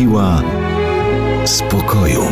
Siła spokoju.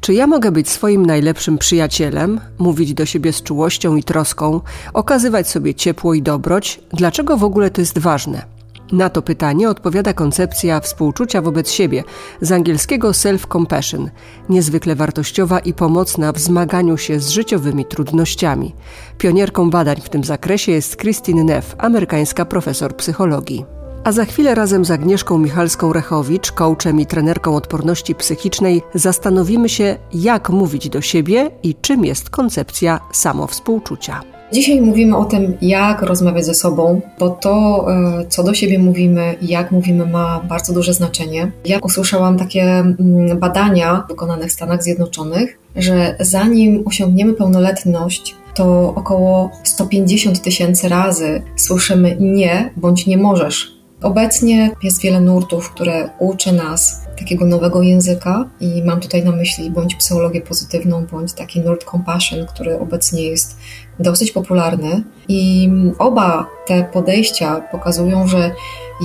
Czy ja mogę być swoim najlepszym przyjacielem, mówić do siebie z czułością i troską, okazywać sobie ciepło i dobroć? Dlaczego w ogóle to jest ważne? Na to pytanie odpowiada koncepcja współczucia wobec siebie, z angielskiego self-compassion, niezwykle wartościowa i pomocna w zmaganiu się z życiowymi trudnościami. Pionierką badań w tym zakresie jest Christine Neff, amerykańska profesor psychologii. A za chwilę razem z Agnieszką Michalską-Rechowicz, coachem i trenerką odporności psychicznej, zastanowimy się, jak mówić do siebie i czym jest koncepcja samowspółczucia. Dzisiaj mówimy o tym, jak rozmawiać ze sobą, bo to, e, co do siebie mówimy jak mówimy, ma bardzo duże znaczenie. Ja usłyszałam takie mm, badania wykonane w Stanach Zjednoczonych, że zanim osiągniemy pełnoletność, to około 150 tysięcy razy słyszymy nie bądź nie możesz Obecnie jest wiele nurtów, które uczy nas takiego nowego języka i mam tutaj na myśli bądź psychologię pozytywną, bądź taki nurt compassion, który obecnie jest dosyć popularny. I oba te podejścia pokazują, że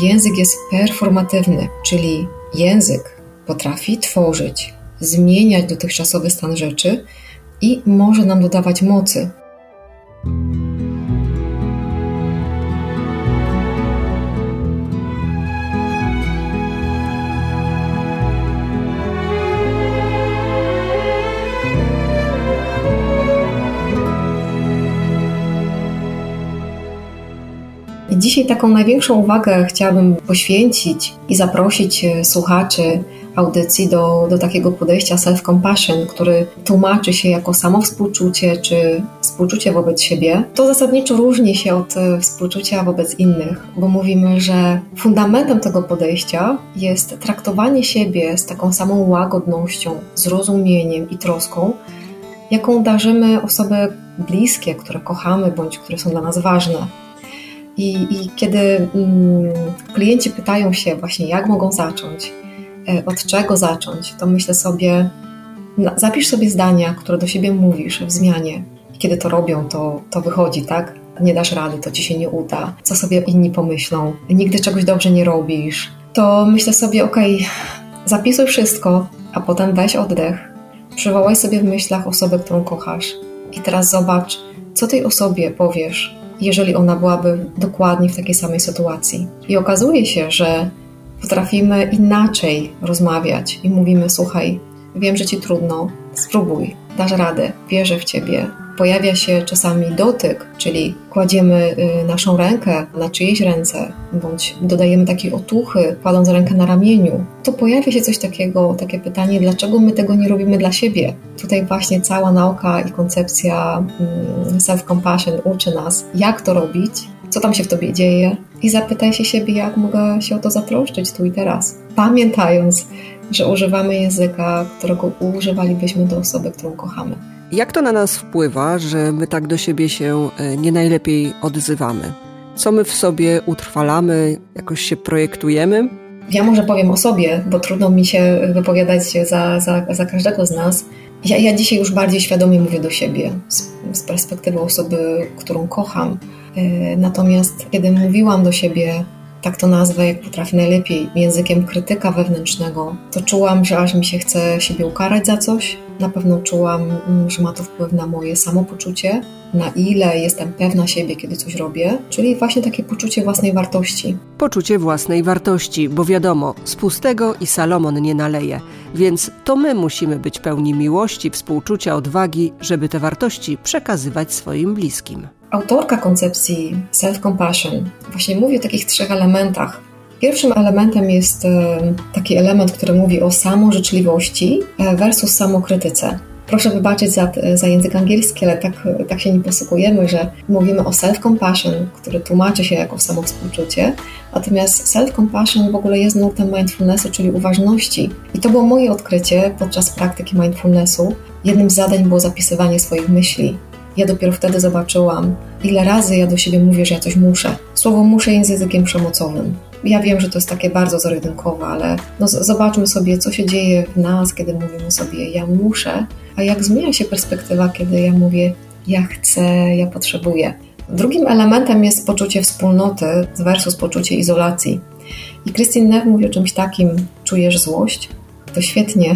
język jest performatywny, czyli język potrafi tworzyć, zmieniać dotychczasowy stan rzeczy i może nam dodawać mocy. Dzisiaj taką największą uwagę chciałabym poświęcić i zaprosić e, słuchaczy audycji do, do takiego podejścia self-compassion, który tłumaczy się jako samo współczucie czy współczucie wobec siebie. To zasadniczo różni się od e, współczucia wobec innych, bo mówimy, że fundamentem tego podejścia jest traktowanie siebie z taką samą łagodnością, zrozumieniem i troską, jaką darzymy osoby bliskie, które kochamy bądź które są dla nas ważne. I, i kiedy mm, klienci pytają się właśnie, jak mogą zacząć, e, od czego zacząć, to myślę sobie, zapisz sobie zdania, które do siebie mówisz w zmianie. Kiedy to robią, to, to wychodzi, tak? Nie dasz rady, to ci się nie uda. Co sobie inni pomyślą? Nigdy czegoś dobrze nie robisz. To myślę sobie, okej, okay, zapisuj wszystko, a potem weź oddech. Przywołaj sobie w myślach osobę, którą kochasz. I teraz zobacz, co tej osobie powiesz, jeżeli ona byłaby dokładnie w takiej samej sytuacji. I okazuje się, że potrafimy inaczej rozmawiać i mówimy: Słuchaj, wiem, że ci trudno, spróbuj, dasz radę, wierzę w ciebie, pojawia się czasami dotyk, czyli kładziemy y, naszą rękę na czyjejś ręce, bądź dodajemy takiej otuchy, kładąc rękę na ramieniu, to pojawia się coś takiego, takie pytanie, dlaczego my tego nie robimy dla siebie? Tutaj właśnie cała nauka i koncepcja mm, self-compassion uczy nas, jak to robić, co tam się w tobie dzieje i zapytaj się siebie, jak mogę się o to zatroszczyć tu i teraz. Pamiętając, że używamy języka, którego używalibyśmy do osoby, którą kochamy. Jak to na nas wpływa, że my tak do siebie się e, nie najlepiej odzywamy? Co my w sobie utrwalamy, jakoś się projektujemy? Ja może powiem o sobie, bo trudno mi się wypowiadać za, za, za każdego z nas. Ja, ja dzisiaj już bardziej świadomie mówię do siebie z, z perspektywy osoby, którą kocham. E, natomiast kiedy mówiłam do siebie tak to nazwę, jak potrafię najlepiej, językiem krytyka wewnętrznego, to czułam, że aż mi się chce siebie ukarać za coś. Na pewno czułam, mm, że ma to wpływ na moje samopoczucie, na ile jestem pewna siebie, kiedy coś robię, czyli właśnie takie poczucie własnej wartości. Poczucie własnej wartości, bo wiadomo, z pustego i Salomon nie naleje, więc to my musimy być pełni miłości, współczucia, odwagi, żeby te wartości przekazywać swoim bliskim. Autorka koncepcji self-compassion właśnie mówi o takich trzech elementach. Pierwszym elementem jest e, taki element, który mówi o samożyczliwości e, versus samokrytyce. Proszę wybaczyć za, za język angielski, ale tak, tak się nie posługujemy, że mówimy o self-compassion, który tłumaczy się jako samowspółczucie, natomiast self-compassion w ogóle jest nurtem mindfulnessu, czyli uważności. I to było moje odkrycie podczas praktyki mindfulnessu. Jednym z zadań było zapisywanie swoich myśli. Ja dopiero wtedy zobaczyłam, ile razy ja do siebie mówię, że ja coś muszę. Słowo muszę jest językiem przemocowym. Ja wiem, że to jest takie bardzo zero ale no zobaczmy sobie, co się dzieje w nas, kiedy mówimy sobie ja muszę, a jak zmienia się perspektywa, kiedy ja mówię ja chcę, ja potrzebuję. Drugim elementem jest poczucie wspólnoty versus poczucie izolacji. I Christine Neff mówi o czymś takim, czujesz złość? To świetnie,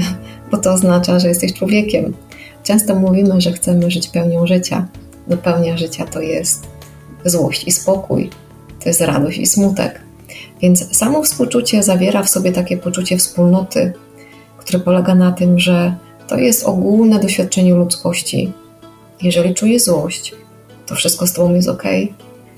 bo to oznacza, że jesteś człowiekiem. Często mówimy, że chcemy żyć pełnią życia. No pełnia życia to jest złość i spokój, to jest radość i smutek. Więc samo współczucie zawiera w sobie takie poczucie wspólnoty, które polega na tym, że to jest ogólne doświadczenie ludzkości. Jeżeli czuje złość, to wszystko z tobą jest ok,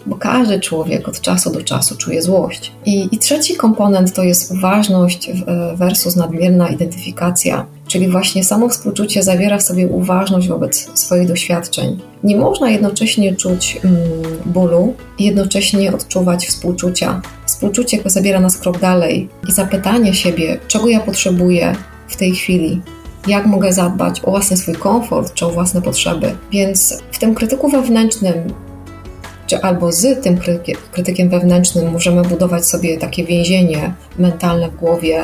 bo każdy człowiek od czasu do czasu czuje złość. I, I, trzeci komponent to jest uważność versus nadmierna identyfikacja, czyli właśnie samo współczucie zawiera w sobie uważność wobec swoich doświadczeń. Nie można jednocześnie czuć mm, bólu i jednocześnie odczuwać współczucia. Współczucie zabiera nas krok dalej i zapytanie siebie, czego ja potrzebuję w tej chwili, jak mogę zadbać o własny swój komfort czy o własne potrzeby. Więc w tym krytyku wewnętrznym czy albo z tym krytykiem wewnętrznym możemy budować sobie takie więzienie mentalne w głowie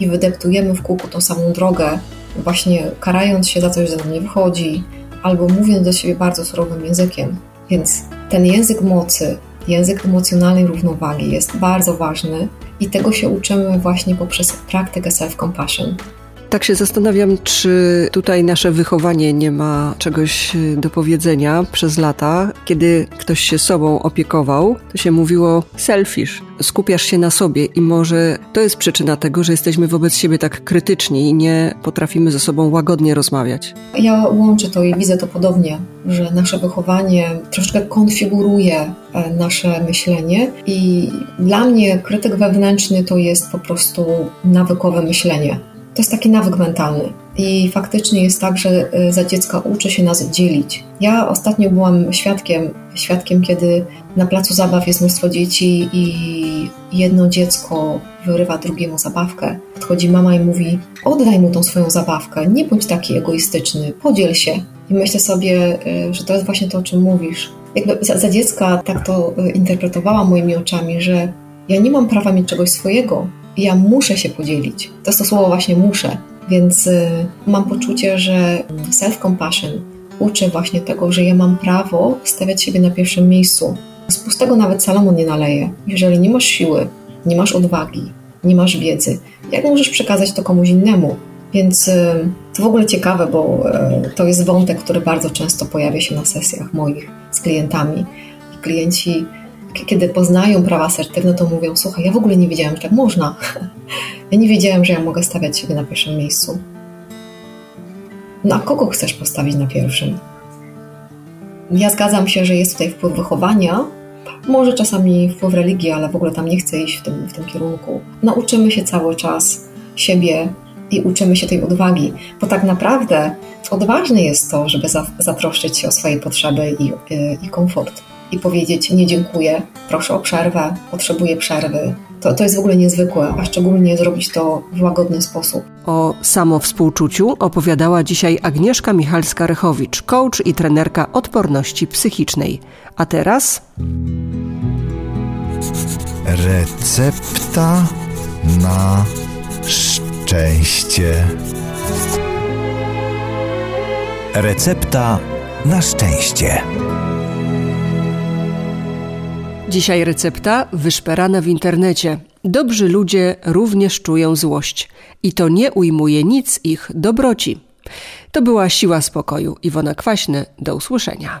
i wydeptujemy w kółku tą samą drogę, właśnie karając się za coś, nam nie wychodzi, albo mówiąc do siebie bardzo surowym językiem. Więc ten język mocy, język emocjonalnej równowagi jest bardzo ważny i tego się uczymy właśnie poprzez praktykę self-compassion. Tak się zastanawiam, czy tutaj nasze wychowanie nie ma czegoś y, do powiedzenia przez lata. Kiedy ktoś się sobą opiekował, to się mówiło selfish, skupiasz się na sobie i może to jest przyczyna tego, że jesteśmy wobec siebie tak krytyczni i nie potrafimy ze sobą łagodnie rozmawiać. Ja łączę to i widzę to podobnie, że nasze wychowanie troszkę konfiguruje e, nasze myślenie i dla mnie krytyk wewnętrzny to jest po prostu nawykowe myślenie to jest taki nawyk mentalny. I faktycznie jest tak, że y, za dziecka uczy się nas dzielić. Ja ostatnio byłam świadkiem, świadkiem, kiedy na placu zabaw jest mnóstwo dzieci i jedno dziecko wyrywa drugiemu zabawkę. Podchodzi mama i mówi: Oddaj mu tą swoją zabawkę, nie bądź taki egoistyczny, podziel się. I myślę sobie, y, że to jest właśnie to, o czym mówisz. Jakby za, za dziecka tak to y, interpretowałam moimi oczami, że ja nie mam prawa mieć czegoś swojego, ja muszę się podzielić. To jest to słowo właśnie muszę. Więc y, mam poczucie, że self-compassion uczy właśnie tego, że ja mam prawo stawiać siebie na pierwszym miejscu. Z pustego nawet Salomon nie naleje. Jeżeli nie masz siły, nie masz odwagi, nie masz wiedzy, jak możesz przekazać to komuś innemu? Więc y, to w ogóle ciekawe, bo y, to jest wątek, który bardzo często pojawia się na sesjach moich z klientami. I klienci kiedy poznają prawa asertywne, to mówią: Słuchaj, ja w ogóle nie wiedziałem, że tak można. ja nie wiedziałem, że ja mogę stawiać siebie na pierwszym miejscu. No a kogo chcesz postawić na pierwszym? Ja zgadzam się, że jest tutaj wpływ wychowania, może czasami wpływ religii, ale w ogóle tam nie chcę iść w tym, w tym kierunku. Nauczymy się cały czas siebie i uczymy się tej odwagi, bo tak naprawdę odważne jest to, żeby zatroszczyć się o swoje potrzeby i, i, i komfort i powiedzieć nie dziękuję, proszę o przerwę, potrzebuję przerwy. To, to jest w ogóle niezwykłe, a szczególnie zrobić to w łagodny sposób. O samowspółczuciu opowiadała dzisiaj Agnieszka Michalska-Rychowicz, coach i trenerka odporności psychicznej. A teraz... Recepta na szczęście. Recepta na szczęście. Dzisiaj recepta wyszperana w internecie. Dobrzy ludzie również czują złość i to nie ujmuje nic ich dobroci. To była siła spokoju. Iwona Kwaśny, do usłyszenia.